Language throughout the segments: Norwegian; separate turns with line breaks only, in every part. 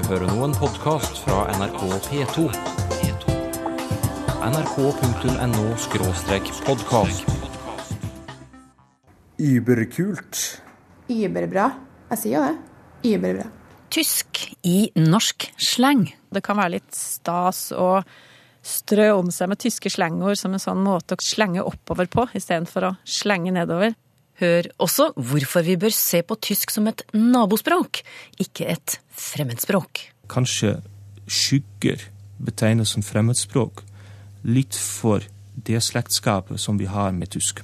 hører nå en podkast fra NRK P2. nrk.no-podkast.
Überkult.
Überbra. Jeg sier jo det. Überbra.
Tysk i norsk slang.
Det kan være litt stas å strø om seg med tyske slengord som en sånn måte å slenge oppover på, istedenfor å slenge nedover.
Hør også hvorfor vi bør se på tysk som et nabospråk, ikke et fremmedspråk.
Kanskje skygger betegnes som fremmedspråk, litt for det slektskapet som vi har med tysk.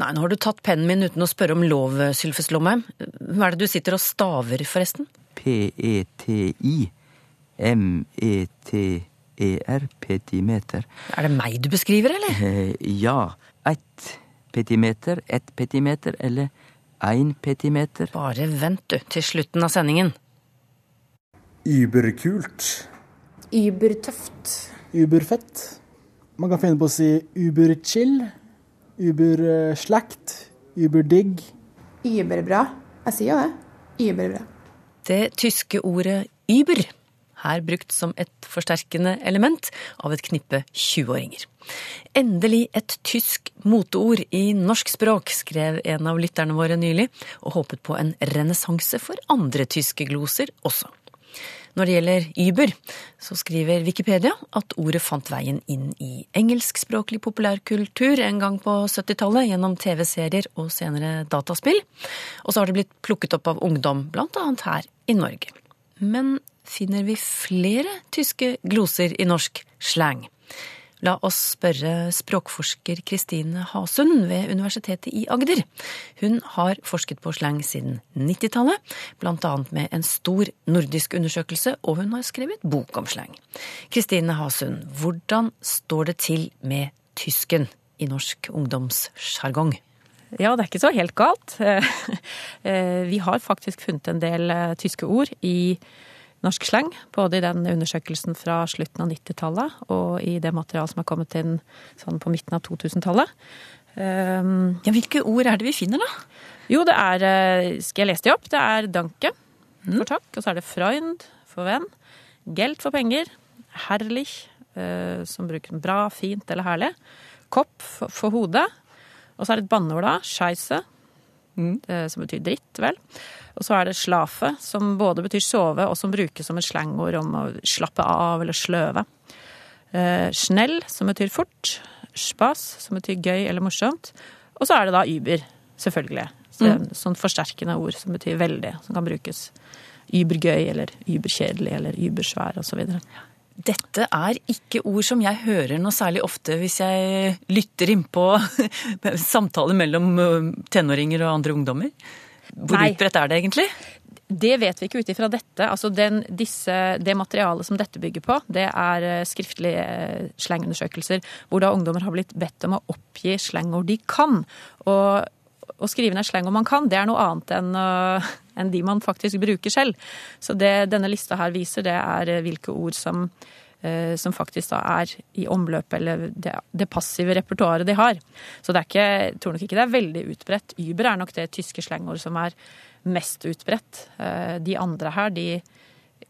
Nei, nå har du tatt pennen min uten å spørre om lov, Sylfes Lomheim. Hva er det du sitter og staver, forresten?
P-E-T-I. M-E-T-E-R. Petimeter.
Er det meg du beskriver, eller?
Eh, ja. Ett petimeter, ett petimeter eller én petimeter.
Bare vent, du, til slutten av sendingen.
Überkult.
Übertøft.
Uberfett. Man kan finne på å si uberchill, uberslakt, uberdigg.
Überbra. Jeg sier jo det. Überbra.
Det tyske ordet über, her brukt som et forsterkende element av et knippe 20-åringer. Endelig et tysk moteord i norsk språk, skrev en av lytterne våre nylig, og håpet på en renessanse for andre tyske gloser også. Når det gjelder Uber, så skriver Wikipedia at ordet fant veien inn i engelskspråklig populærkultur en gang på 70-tallet gjennom TV-serier og senere dataspill. Og så har det blitt plukket opp av ungdom, blant annet her i Norge. Men finner vi flere tyske gloser i norsk slang? La oss spørre språkforsker Kristine Hasund ved Universitetet i Agder. Hun har forsket på slang siden 90-tallet, blant annet med en stor nordisk undersøkelse, og hun har skrevet bok om slang. Kristine Hasund, hvordan står det til med tysken i norsk ungdomssjargong?
Ja, det er ikke så helt galt. Vi har faktisk funnet en del eh, tyske ord i norsk slang. Både i den undersøkelsen fra slutten av 90-tallet og i det materialet som har kommet inn sånn på midten av 2000-tallet. Um,
Ja, hvilke ord er det vi finner, da?
jo, det er eh, Skal jeg lese de opp? Det er danke for takk, og så er det freund for venn. Gelt for penger. Herrlich, uh, som bruker bra, fint eller herlig. Kopp for, for hodet. Og så er det et banneord da. Scheisse, eh, som betyr dritt, vel. Og så er det slafe, som både betyr sove, og som brukes som et slangord om å slappe av eller sløve. Eh, Snell, som betyr fort. Spas, som betyr gøy eller morsomt. Og så er det da Uber, selvfølgelig. Så er sånn forsterkende ord som betyr veldig, som kan brukes ybergøy eller überkjedelig eller übersvær osv.
Dette er ikke ord som jeg hører noe særlig ofte hvis jeg lytter innpå samtaler mellom tenåringer og andre ungdommer. Hvor
Nei.
utbredt er det egentlig?
Det vet vi ikke ut ifra dette. Altså den, disse, det materialet som dette bygger på, det er eh, skriftlige eh, slangundersøkelser hvor da ungdommer har blitt bedt om å oppgi slangord de kan. Og å skrive ned slangord man kan, det er noe annet enn, øh, enn de man faktisk bruker selv. Så det denne lista her viser, det er øh, hvilke ord som, øh, som faktisk da er i omløp, eller det, det passive repertoaret de har. Så det er ikke, jeg tror nok ikke det er veldig utbredt. Uber er nok det tyske slangord som er mest utbredt. De andre her, de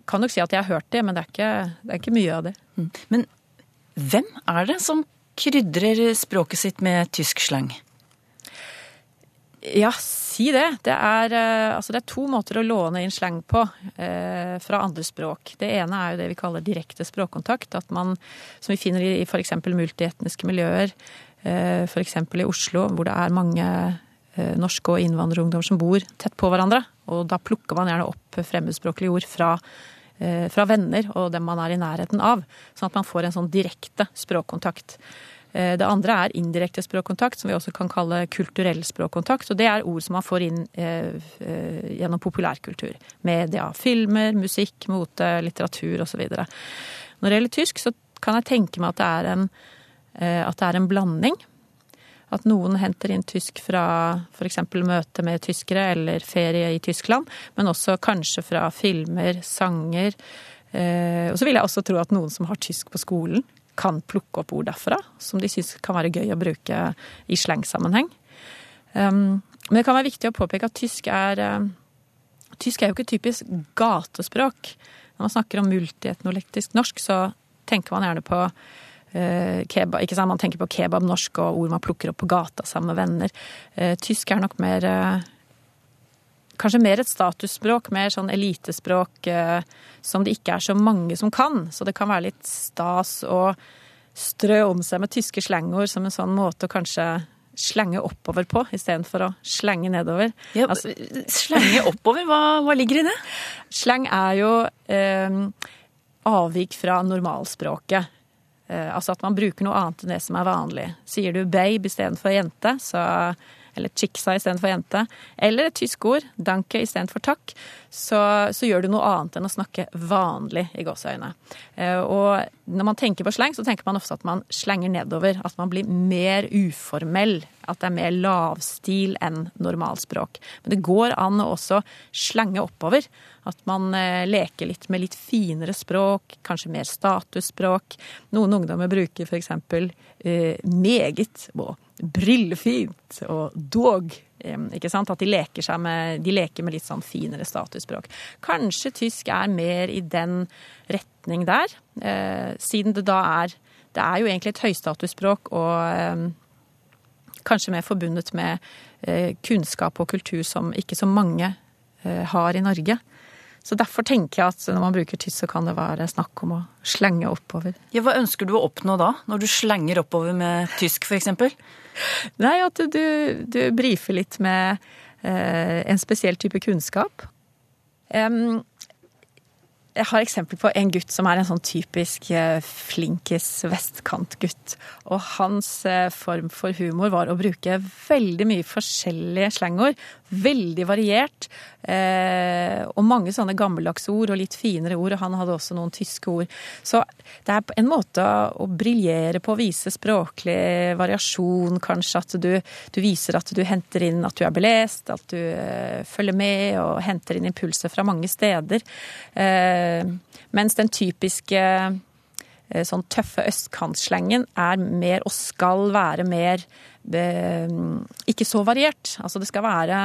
kan nok si at jeg har hørt det, men det er ikke, det er ikke mye av det.
Men hvem er det som krydrer språket sitt med tysk slang?
Ja, si det. Det er, eh, altså det er to måter å låne inn slang på eh, fra andre språk. Det ene er jo det vi kaller direkte språkkontakt. At man, som vi finner i f.eks. multietniske miljøer, eh, f.eks. i Oslo, hvor det er mange eh, norske og innvandrerungdommer som bor tett på hverandre. Og da plukker man gjerne opp fremmedspråklige ord fra, eh, fra venner og dem man er i nærheten av. Sånn at man får en sånn direkte språkkontakt. Eh, Det andre er indirekte språkkontakt, som vi også kan kalle kulturell språkkontakt. Og det er ord som man får inn eh, eh, gjennom populærkultur. Media, filmer, musikk, mote, litteratur osv. Når det gjelder tysk, så kan jeg tenke meg at det er en, det er en blanding. At noen henter inn tysk fra f.eks. møte med tyskere eller ferie i Tyskland, men også kanskje fra filmer, sanger. Og så vil jeg også tro at noen som har tysk på skolen, kan plukke opp ord derfra, som de syns kan være gøy å bruke i slengsammenheng. Um, men det kan være viktig å påpeke at tysk er, uh, tysk er jo ikke typisk gatespråk. Når man snakker om multietnolektisk norsk, så tenker man gjerne på uh, kebab, ikke sant? Man tenker på kebabnorsk og ord man plukker opp på gata sammen med venner. Uh, tysk er nok mer eh, Kanskje mer et statusspråk, mer sånn elitespråk eh, som det ikke er så mange som kan. Så det kan være litt stas å strø om seg med tyske slangord som en sånn måte å kanskje slenge oppover på, istedenfor å slenge nedover.
Ja,
Altså-
slenge oppover, hva, hva ligger i det?
Slang er jo eh, avvik fra normalspråket. Eh, altså at man bruker noe annet enn det som er vanlig. Sier du babe istedenfor jente, så, eller chicksa istedenfor jente, eller et tysk ord, danke istedenfor takk, så, så gjør du noe annet enn å snakke vanlig i gåseøyne. Eh, og når man tenker på slang, så tenker man ofte at man slenger nedover. At man blir mer uformell. At det er mer lavstil enn normalspråk. Men det går an å også slenge oppover. At man eh, leker litt med litt finere språk, kanskje mer statusspråk. Noen ungdommer bruker f.eks. Eh, meget og brillefint og dog. Ikke sant? At de leker, med, de leker med litt sånn finere statusspråk. Kanskje tysk er mer i den retning der, eh, siden det da er Det er jo egentlig et høystatusspråk og eh, kanskje mer forbundet med eh, kunnskap og kultur som ikke så mange eh, har i Norge. Så derfor tenker jeg at når man bruker tysk, så kan det være snakk om å slenge oppover.
Ja, hva ønsker du å oppnå da, når du slenger oppover med tysk f.eks.?
Nei, at du, du brifer litt med eh, en spesiell type kunnskap. Um, jeg har eksempel på en gutt som er en sånn typisk eh, flinkis vestkantgutt. Og hans eh, form for humor var å bruke veldig mye forskjellige slangord. Veldig variert. Eh, og mange sånne gammeldagse ord og litt finere ord. Og han hadde også noen tyske ord. Så det er en måte å briljere på å vise språklig variasjon, kanskje. At du, du viser at du henter inn at du er belest, at du eh, følger med og henter inn impulser fra mange steder. Eh, mens den typiske sånn tøffe østkantslengen er mer, og skal være mer, eh, ikke så variert. Altså det skal være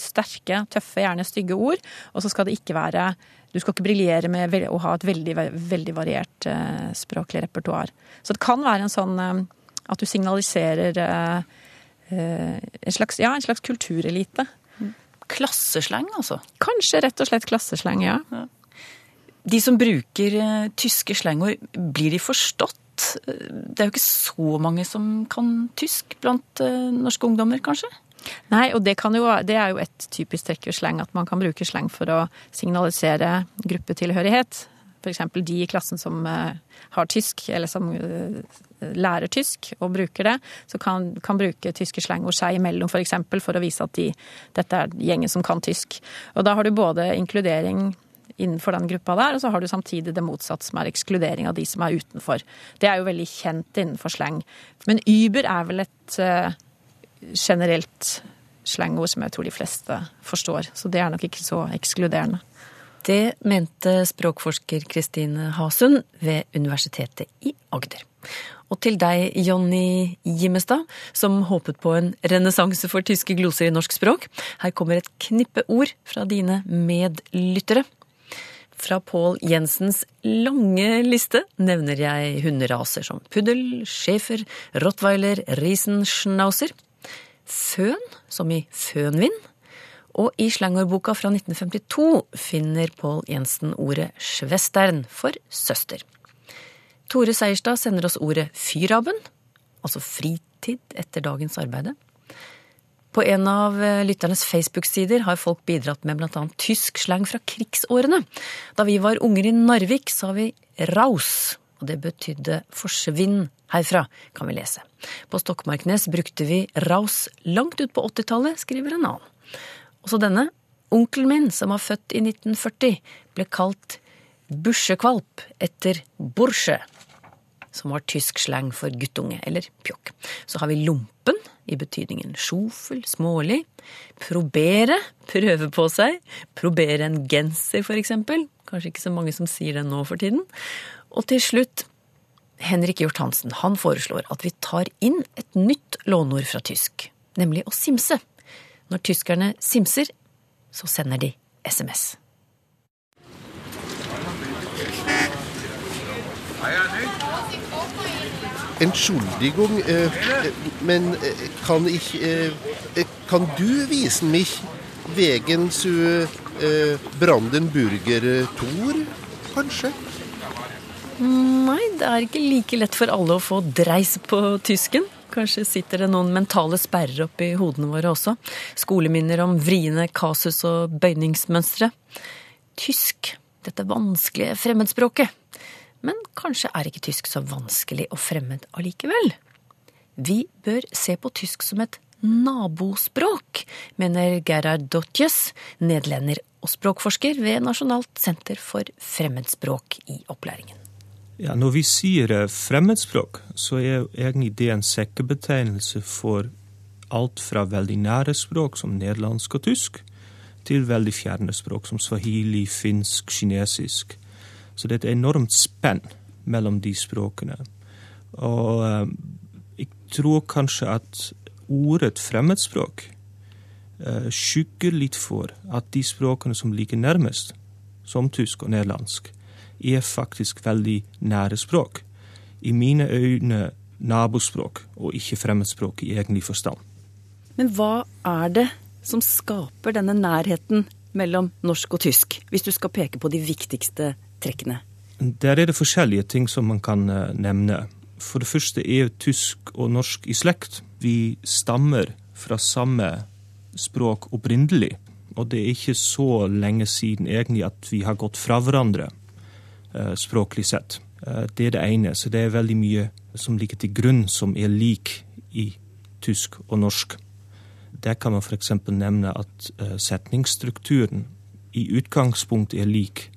sterke, tøffe, gjerne stygge ord, og så skal det ikke være du skal ikke briljere med å ha et veldig, veldig variert eh, språklig repertoar. Så det kan være en sånn eh, at du signaliserer eh, eh, en slags, ja, en slags kulturelite.
Klasseslang, altså.
Kanskje rett og slett klassesleng, ja.
De som bruker eh, tyske slangord, blir de forstått? Det er jo ikke så mange som kan tysk blant eh, norske ungdommer, kanskje?
Nei, og det, jo, det er jo et typisk trekk ved slang, at man kan bruke slang for å signalisere gruppetilhørighet. For eksempel de i klassen som eh, har tysk, eller som lærer tysk og bruker det, så kan, kan bruke tyske slangord seg imellom for eksempel, for å vise at de, dette er gjengen som kan tysk. Og da har du både inkludering innenfor den gruppa der, og så har du samtidig det motsatte, som er ekskludering av de som er utenfor. Det er jo veldig kjent innenfor slang. Men Uber er vel et uh, generelt slangord som jeg tror de fleste forstår. Så det er nok ikke så ekskluderende.
Det mente språkforsker Kristine Hasund ved Universitetet i Agder. Og til deg, Jonny Gimmestad, som håpet på en renessanse for tyske gloser i norsk språk. Her kommer et knippe ord fra dine medlyttere. Fra Pål Jensens lange liste nevner jeg hunderaser som puddel, schæfer, rottweiler, riesenschnauzer. Føn, som i fønvind. Og i slangordboka fra 1952 finner Pål Jensen ordet schwestern for søster. Tore Seierstad sender oss ordet fyrabben, altså fritid etter dagens arbeide. På en av eh, lytternes Facebook-sider har folk bidratt med annet tysk slang fra krigsårene. Da vi var unger i Narvik, sa vi raus, og det betydde forsvinn herfra, kan vi lese. På Stokmarknes brukte vi raus langt ut på 80-tallet, skriver en annen. Også denne, onkelen min som var født i 1940, ble kalt busjekvalp etter bursje, som var tysk slang for guttunge, eller pjokk. Så har vi lompen, i betydningen sjofel, smålig. Probere, prøve på seg. Probere en genser, for eksempel. Kanskje ikke så mange som sier det nå for tiden. Og til slutt, Henrik Hjort Hansen, han foreslår at vi tar inn et nytt låneord fra tysk, nemlig å simse. Når tyskerne simser, så sender de SMS.
Entschuldigung, äh, men äh, kann ich, kann du vise mich wegen zu Brandenburger Tor, kanskje?
Nei, det er ikke like lett for alle å få dreis på tysken. Kanskje sitter det noen mentale sperrer oppi hodene våre også. Skoleminner om vriene kasus og bøyningsmønstre. Tysk, dette vanskelige fremmedspråket. Men kanskje er ikke tysk så vanskelig og fremmed allikevel? Vi bør se på tysk som et nabospråk, mener Gerhard Dotjes, nederlender og språkforsker ved Nasjonalt senter for fremmedspråk i opplæringen.
Ja, når vi sier eh, fremmedspråk, så er egentlig det en sekkebetegnelse for alt fra veldig nære språk som nederlandsk og tysk, til veldig fjerne språk som swahili, finsk, kinesisk. Så det er et enormt spenn mellom de språkene. Og eh, jeg tror kanskje at ordet fremmedspråk eh, skygger litt for at de språkene som ligger nærmest, som tysk og nederlandsk, er faktisk veldig nære språk. I mine øyne nabospråk, og ikke fremmedspråk i egentlig forstand.
Men hva er det som skaper denne nærheten mellom norsk og tysk, hvis du skal peke på de viktigste trekkene?
Der er det forskjellige ting som man kan eh, nevne. For det første er jo tysk og norsk i slekt. Vi stammer fra samme språk opprinnelig. Og det er ikke så lenge siden egentlig at vi har gått fra hverandre eh, språklig sett. Eh, det er det ene. Så det er veldig mye som ligger til grunn som er lik i tysk og norsk. Der kan man f.eks. nevne at setningsstrukturen i utgangspunktet er lik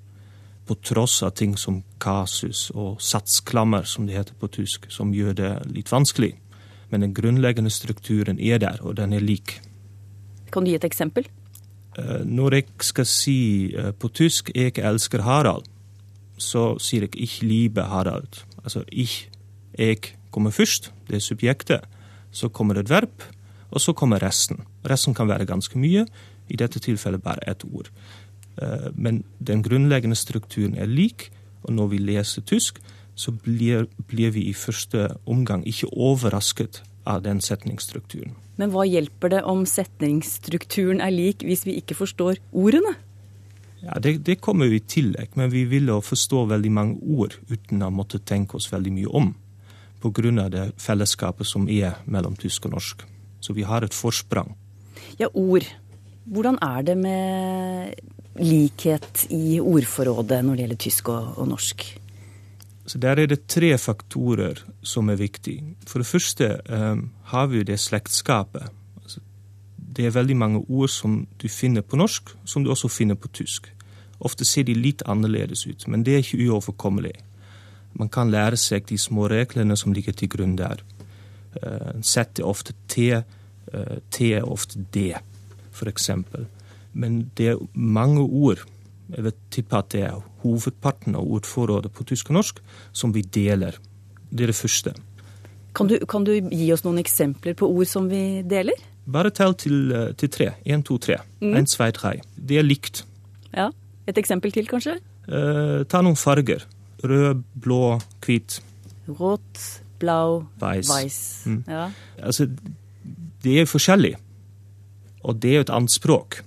på tross av ting som kasus og satsklammer, som det heter på tysk, som gjør det litt vanskelig. Men den grunnleggende strukturen er der, og den er lik.
Kan du gi et eksempel?
Eh, når jeg skal si eh, på tysk 'jeg elsker Harald', så sier jeg 'ich liebe Harald'. Altså 'ich', jeg, kommer først, det er subjektet. Så kommer et verb, og så kommer resten. Resten kan være ganske mye, i dette tilfellet bare ett ord. Eh, men den grunnleggende strukturen er lik, og når vi leser tysk, så blir, blir vi i første omgang ikke overrasket av den setningsstrukturen.
Men hva hjelper det om setningsstrukturen er lik hvis vi ikke forstår ordene?
Ja, det, det kommer jo i tillegg, men vi vil jo forstå veldig mange ord uten å måtte tenke oss veldig mye om. Pga. det fellesskapet som er mellom tysk og norsk. Så vi har et forsprang.
Ja, ord. Hvordan er det med likhet i ordforrådet når det gjelder tysk og, og norsk?
Så Der er det tre faktorer som er viktige. For det første um, har vi det slektskapet. Altså, det er veldig mange ord som du finner på norsk, som du også finner på tysk. Ofte ser de litt annerledes ut, men det er ikke uoverkommelig. Man kan lære seg de små reglene som ligger til grunn der. Uh, Z er ofte T, uh, T er ofte D, eksempel. Men det er mange ord, jeg vil tippe at det er hovedparten av ordforrådet på tysk og norsk, som vi deler. Det er det første.
Kan du, kan du gi oss noen eksempler på ord som vi deler?
Bare tell til, eh, til tre. Én, to, tre. Én, to, tre. Det er likt.
Ja. Et eksempel til, kanskje?
Eh, ta noen farger. Rød, blå, hvit.
Rått, blau,
Weiß.
weiß.
Mm.
Ja.
Altså, det er forskjellig. Og det er jo et annet språk.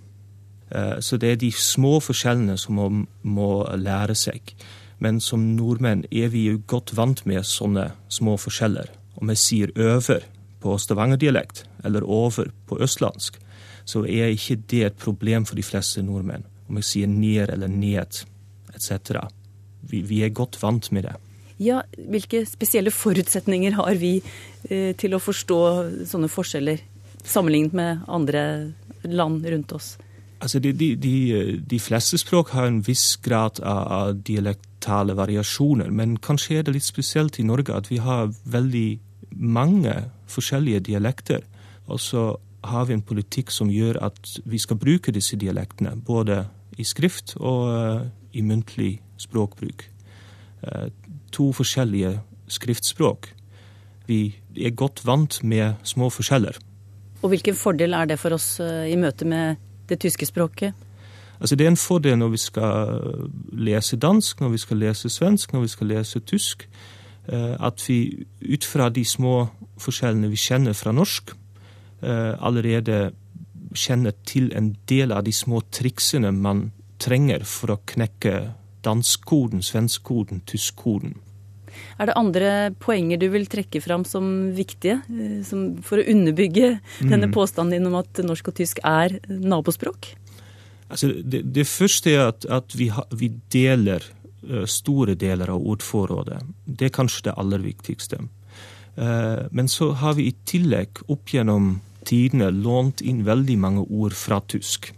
Eh, så det er de små forskjellene som man må lære seg. Men som nordmenn er vi jo godt vant med sånne små forskjeller. Om jeg sier over på stavangerdialekt eller over på østlandsk, så er ikke det et problem for de fleste nordmenn. Om jeg sier ned eller ned etc. Vi, vi er godt vant med det.
Ja, Hvilke spesielle forutsetninger har vi eh, til å forstå sånne forskjeller, sammenlignet med andre land rundt oss?
Altså, de, de, de, de, fleste språk har en viss grad av, av, dialektale variasjoner, men kanskje er det litt spesielt i Norge at vi har veldig mange forskjellige dialekter. Og så har vi en politikk som gjør at vi skal bruke disse dialektene, både i skrift og uh, i muntlig språkbruk. Uh, to forskjellige skriftspråk. Vi er godt vant med små forskjeller.
Og hvilken fordel er det for oss uh, i møte med det tyske språket?
Altså Det er en fordel når vi skal lese dansk, når vi skal lese svensk, når vi skal lese tysk, eh, at vi ut fra de små forskjellene vi kjenner fra norsk, eh, allerede kjenner til en del av de små triksene man trenger for å knekke danskkoden, svenskkoden, tyskkoden.
Er det andre poenger du vil trekke fram som viktige, eh, som for å underbygge denne
Mm.
påstanden din om at norsk og tysk er nabospråk?
Altså, det, det første er at, at vi, ha, vi deler eh, store deler av ordforrådet. Det er kanskje det aller viktigste. Eh, men så har vi i tillegg opp gjennom tidene lånt inn veldig mange ord fra tysk.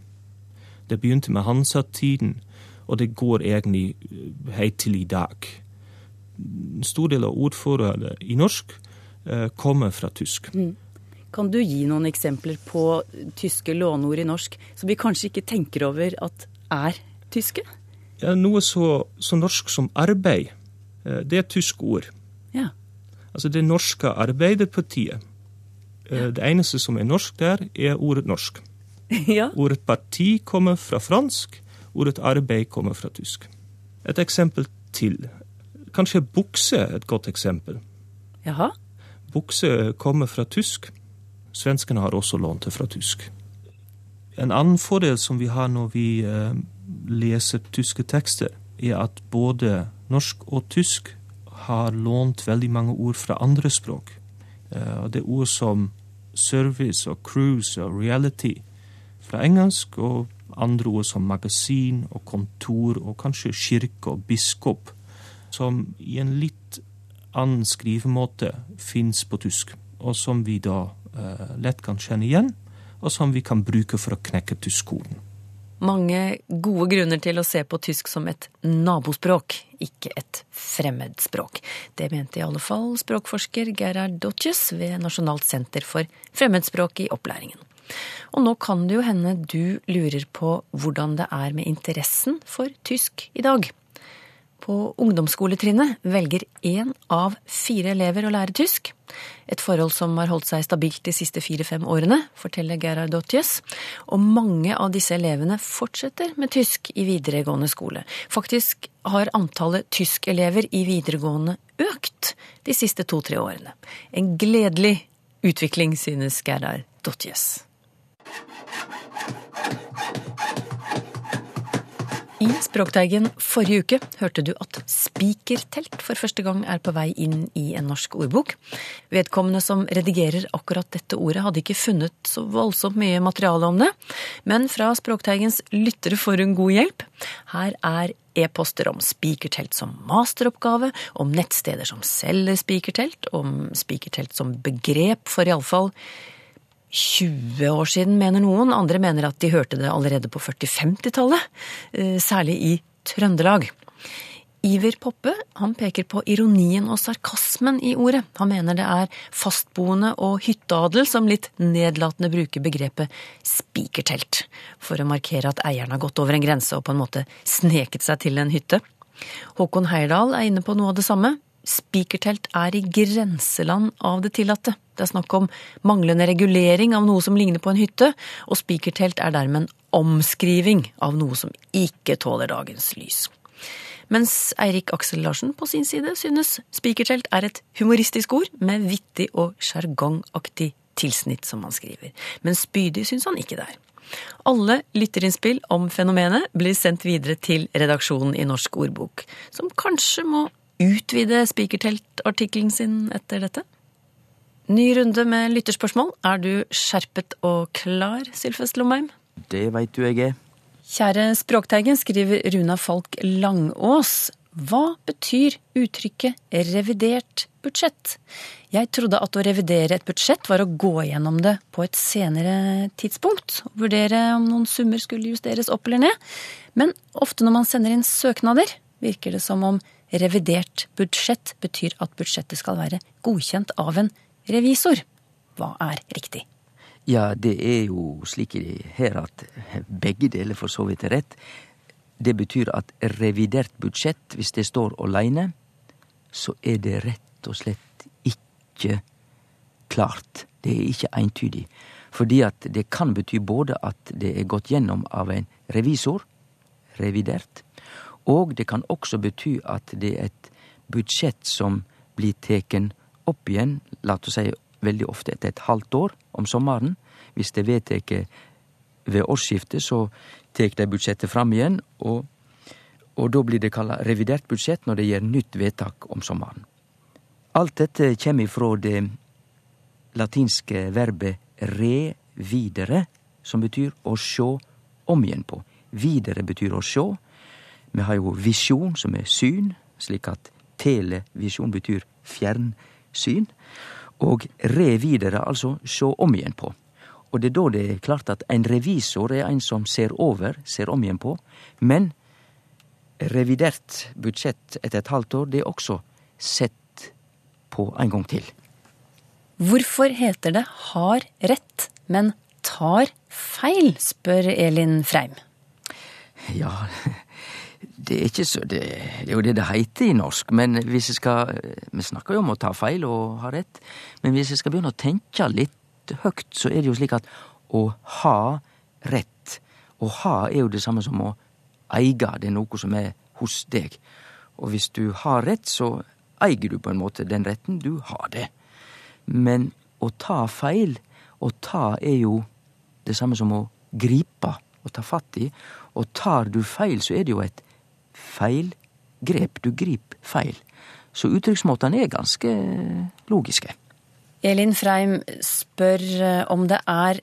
Det begynte med Hansa-tiden, og det går egentlig eh, helt til i dag. En stor del av ordforrådet i norsk eh, kommer fra tysk.
Kan du gi noen eksempler på tyske låneord i norsk som vi kanskje ikke tenker over at er tyske?
Ja, noe så, så norsk som arbeid, eh, det er et tysk ord.
Ja.
Altså det norske Arbeiderpartiet. Eh, Det eneste som er norsk der, er ordet norsk.
ja.
Ordet parti kommer fra fransk, ordet arbeid kommer fra tysk. Et eksempel til. Kanskje bukse er et godt eksempel.
Jaha.
Bukse kommer fra tysk. Svenskene har også lånt det fra tysk. En annen fordel som vi har når vi eh, leser tyske tekster, er at både norsk og tysk har lånt veldig mange ord fra andre språk. Eh, det er ord som service og cruise og reality fra engelsk, og andre ord som magasin og kontor og kanskje kirke og biskop, som i en litt annen skrivemåte fins på tysk, og som vi da eh, lett kan kjenne igjen, og som vi kan bruke for å knekke tyskkoden.
Mange gode grunner til å se på tysk som et nabospråk, ikke et fremmedspråk. Det mente i alle fall språkforsker Gerhard Dotjes ved Nasjonalt senter for fremmedspråk i opplæringen. Og nå kan det jo hende du lurer på hvordan det er med interessen for tysk i dag. På ungdomsskoletrinnet velger én av fire elever å lære tysk. Et forhold som har holdt seg stabilt de siste fire-fem årene, forteller Gerhard Dotjes. Og mange av disse elevene fortsetter med tysk i videregående skole. Faktisk har antallet tyskelever i videregående økt de siste to-tre årene. En gledelig utvikling, synes Gerhard Dotjes. I Språkteigen forrige uke hørte du at spikertelt for første gang er på vei inn i en norsk ordbok. Vedkommende som redigerer akkurat dette ordet, hadde ikke funnet så voldsomt mye materiale om det, men fra Språkteigens lyttere får hun god hjelp. Her er e-poster om spikertelt som masteroppgave, om nettsteder som selger spikertelt, om spikertelt som begrep for iallfall 20 år siden, mener noen. Andre mener at de hørte det allerede på 40-50-tallet. Særlig i Trøndelag. Iver Poppe han peker på ironien og sarkasmen i ordet. Han mener det er fastboende og hytteadel som litt nedlatende bruker begrepet spikertelt, for å markere at eieren har gått over en grense og på en måte sneket seg til en hytte. Håkon Heyerdahl er inne på noe av det samme. Spikertelt er i grenseland av det tillatte. Det er snakk om manglende regulering av noe som ligner på en hytte, og spikertelt er dermed en omskriving av noe som ikke tåler dagens lys. Mens Eirik Aksel Larsen på sin side synes spikertelt er et humoristisk ord med vittig og sjargongaktig tilsnitt, som han skriver. Men spydig syns han ikke det er. Alle lytterinnspill om fenomenet blir sendt videre til redaksjonen i Norsk ordbok, som kanskje må utvide spikerteltartikkelen sin etter dette? Ny runde med lytterspørsmål. Er du skjerpet og klar, Sylfest Lomheim?
Det veit du jeg er.
Kjære Språkteigen, skriver Runa Falk Langås. Hva betyr uttrykket revidert budsjett? Jeg trodde at å revidere et budsjett var å gå gjennom det på et senere tidspunkt, og vurdere om noen summer skulle justeres opp eller ned. Men ofte når man sender inn søknader, virker det som om revidert budsjett betyr at budsjettet skal være godkjent av en revisor. Hva er riktig?
Ja, det er jo slik her at begge deler for så vidt er rett. Det betyr at revidert budsjett, hvis det står aleine, så er det rett og slett ikke klart. Det er ikke eintydig. Fordi at det kan bety både at det er gått gjennom av en revisor, revidert. Og det kan også bety at det er et budsjett som blir teken opp igjen, la oss si veldig ofte etter et halvt år om sommeren. Hvis det er vedtatt ved årsskiftet, så tek de budsjettet fram igjen, og, og da blir det kalla revidert budsjett når det gjør nytt vedtak om sommeren. Alt dette kjem ifrå det latinske verbet revidere, som betyr å sjå om igjen på. Videre betyr å sjå. Vi har jo visjon, som er syn, slik at televisjon betyr fjernsyn. Og revidere, altså sjå om igjen på. Og det er da det er klart at en revisor er en som ser over, ser om igjen på. Men revidert budsjett etter et halvt år, det er også sett på en gang til.
Hvorfor heter det har rett, men tar feil, spør Elin Freim.
Ja, det er så Det, det er jo det det heter i norsk, men hvis jeg skal Vi snakker jo om å ta feil og ha rett, men hvis jeg skal begynne å tenke litt høgt, så er det jo slik at å ha rett Å ha er jo det samme som å eie. Det er noe som er hos deg. Og hvis du har rett, så eier du på en måte den retten. Du har det. Men å ta feil, å ta er jo det samme som å gripe, å ta fatt i. Og tar du feil, så er det jo et feilgrep. Du griper feil. Så uttrykksmåtene er ganske logiske.
Elin Freim spør eh, om det er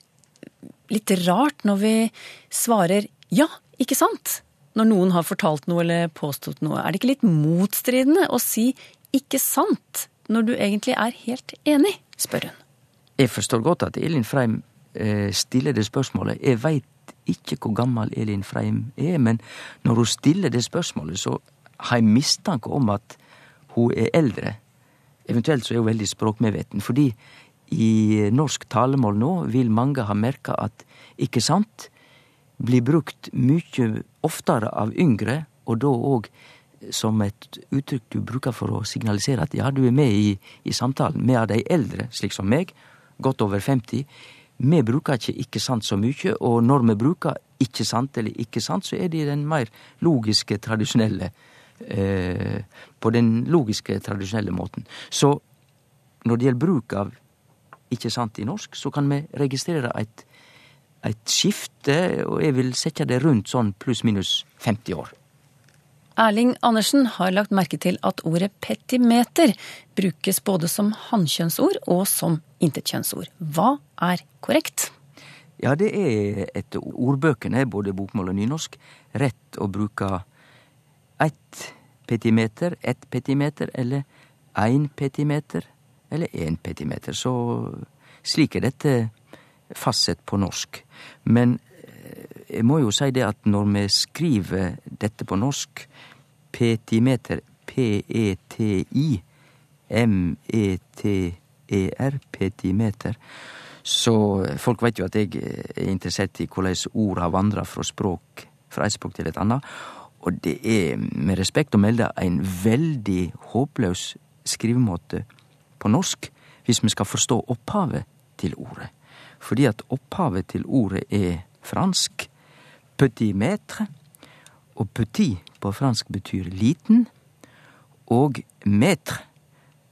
litt rart når vi svarer ja, ikke sant? Når noen har fortalt noe eller påstått noe. Er det ikke litt motstridende å si ikke sant når du egentlig er helt enig? spør hun.
Jeg forstår godt at Elin Freim eh, stiller det spørsmålet. Jeg veit ikke hvor gammel Elin Freim er, men når hun stiller det spørsmålet, så har jeg mistanke om at hun er eldre Eventuelt så er hun veldig språkmedveten, fordi i norsk talemål nå vil mange ha merka at ikke sant blir brukt mye oftere av yngre, og da òg som et uttrykk du bruker for å signalisere at ja, du er med i, i samtalen. Vi av de eldre, slik som meg, godt over 50, vi bruker ikke ikke sant så mykje, og når vi bruker ikke sant eller ikke sant, så er det den mer logiske, tradisjonelle Eh, på den logiske, tradisjonelle måten. Så når det gjelder bruk av ikke sant i norsk, så kan vi registrere et, et skifte, og jeg vil sette det rundt sånn pluss-minus 50 år.
Erling Andersen har lagt merke til at ordet petimeter brukes både som hannkjønnsord og som intetkjønnsord. Hva er korrekt?
Ja, det er etter ordbøkene, både bokmål og nynorsk, rett å bruke ett petimeter, ett petimeter eller én petimeter eller én petimeter. Så slik er dette fastsett på norsk. Men eh, jeg må jo si det at når vi skriver dette på norsk, petimeter, P-E-T-I, M-E-T-E-R, petimeter, så folk veit jo at jeg er interessert i hvordan ord har vandra fra språk, fra eit språk til et annet. Og det er med respekt å melde en veldig håpløs skrivemåte på norsk hvis vi skal forstå opphavet til ordet. Fordi at opphavet til ordet er fransk. Petit maître. Og petit på fransk betyr liten. Og metre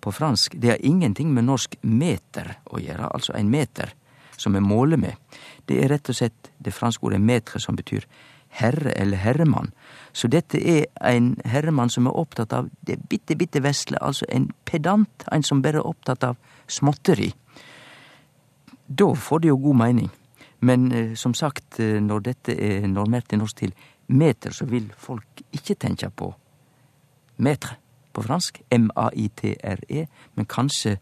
på fransk det har ingenting med norsk meter å gjøre, altså en meter som vi måler med. Det er rett og slett det franske ordet metre som betyr herre eller herremann. Så dette er en herremann som er opptatt av det bitte, bitte vesle, altså en pedant, en som bare er opptatt av småtteri. Da får det jo god mening. Men eh, som sagt, eh, når dette er normert i norsk til meter, så vil folk ikke tenke på metre på fransk, M-A-I-T-R-E, men kanskje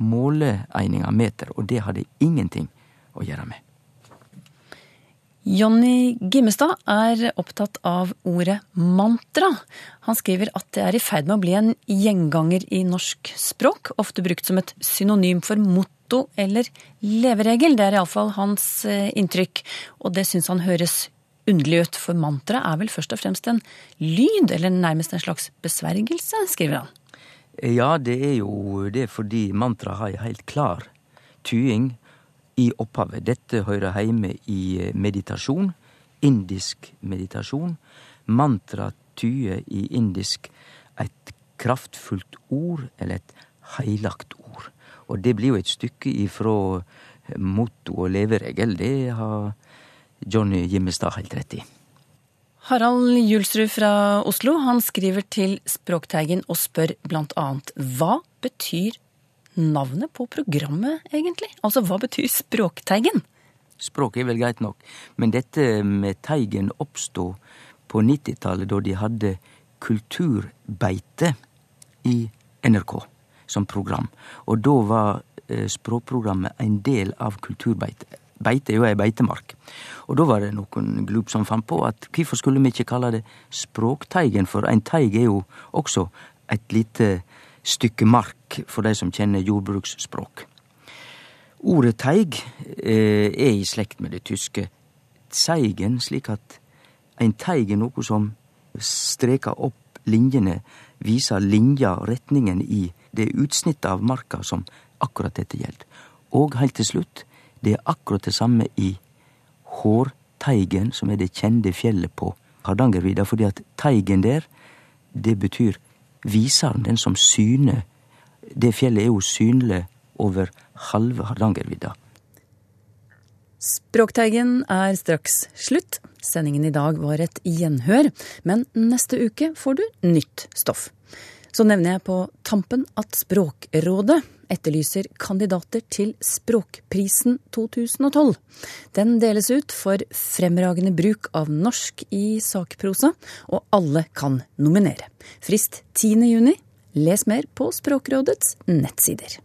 måleeininga meter, og det har det ingenting å gjøre med.
Jonny Gimmestad er opptatt av ordet mantra. Han skriver at det er i ferd med å bli en gjenganger i norsk språk, ofte brukt som et synonym for motto eller leveregel. Det er iallfall hans eh, inntrykk, og det syns han høres underlig ut, for mantra er vel først og fremst en lyd, eller nærmest en slags besvergelse, skriver han.
Ja, det er jo det fordi mantra har ei heilt klar tying i opphavet. Dette hører heime i meditasjon, indisk meditasjon. Mantra tyder i indisk et kraftfullt ord, eller et heilagt ord. Og det blir jo et stykke ifra motto og leveregel. Det har Johnny Gimmestad helt rett i.
Harald Julsrud fra Oslo han skriver til Språkteigen og spør annet hva betyr navnet på programmet egentlig? Altså hva betyr Språkteigen?
Språk er vel greit nok, men dette med Teigen oppstod på 90-tallet, da de hadde kulturbeite i NRK som program. Og da var eh, språkprogrammet en del av kulturbeite. Beite er jo ei beitemark. Og da var det noen glup som fant på at hvorfor skulle vi ikke kalle det Språkteigen, for en teig er jo også et lite stykke mark for de som kjenner jordbruksspråk. Ordet teig eh, er i slekt med det tyske zeigen, slik at en teig er noe som streker opp linjene, viser linja, retningen i det utsnittet av marka som akkurat dette gjelder. Og heilt til slutt, det er akkurat det samme i Hårteigen, som er det kjente fjellet på Hardangervidda, fordi at teigen der, det betyr viseren, den som syner. Det fjellet er jo synlig over halve Hardangervidda.
Språkteigen er straks slutt. Sendingen i dag var et gjenhør, men neste uke får du nytt stoff. Så nevner jeg på tampen at Språkrådet etterlyser kandidater til Språkprisen 2012. Den deles ut for fremragende bruk av norsk i sakprosa, og alle kan nominere. Frist 10. juni. Les mer på Språkrådets nettsider.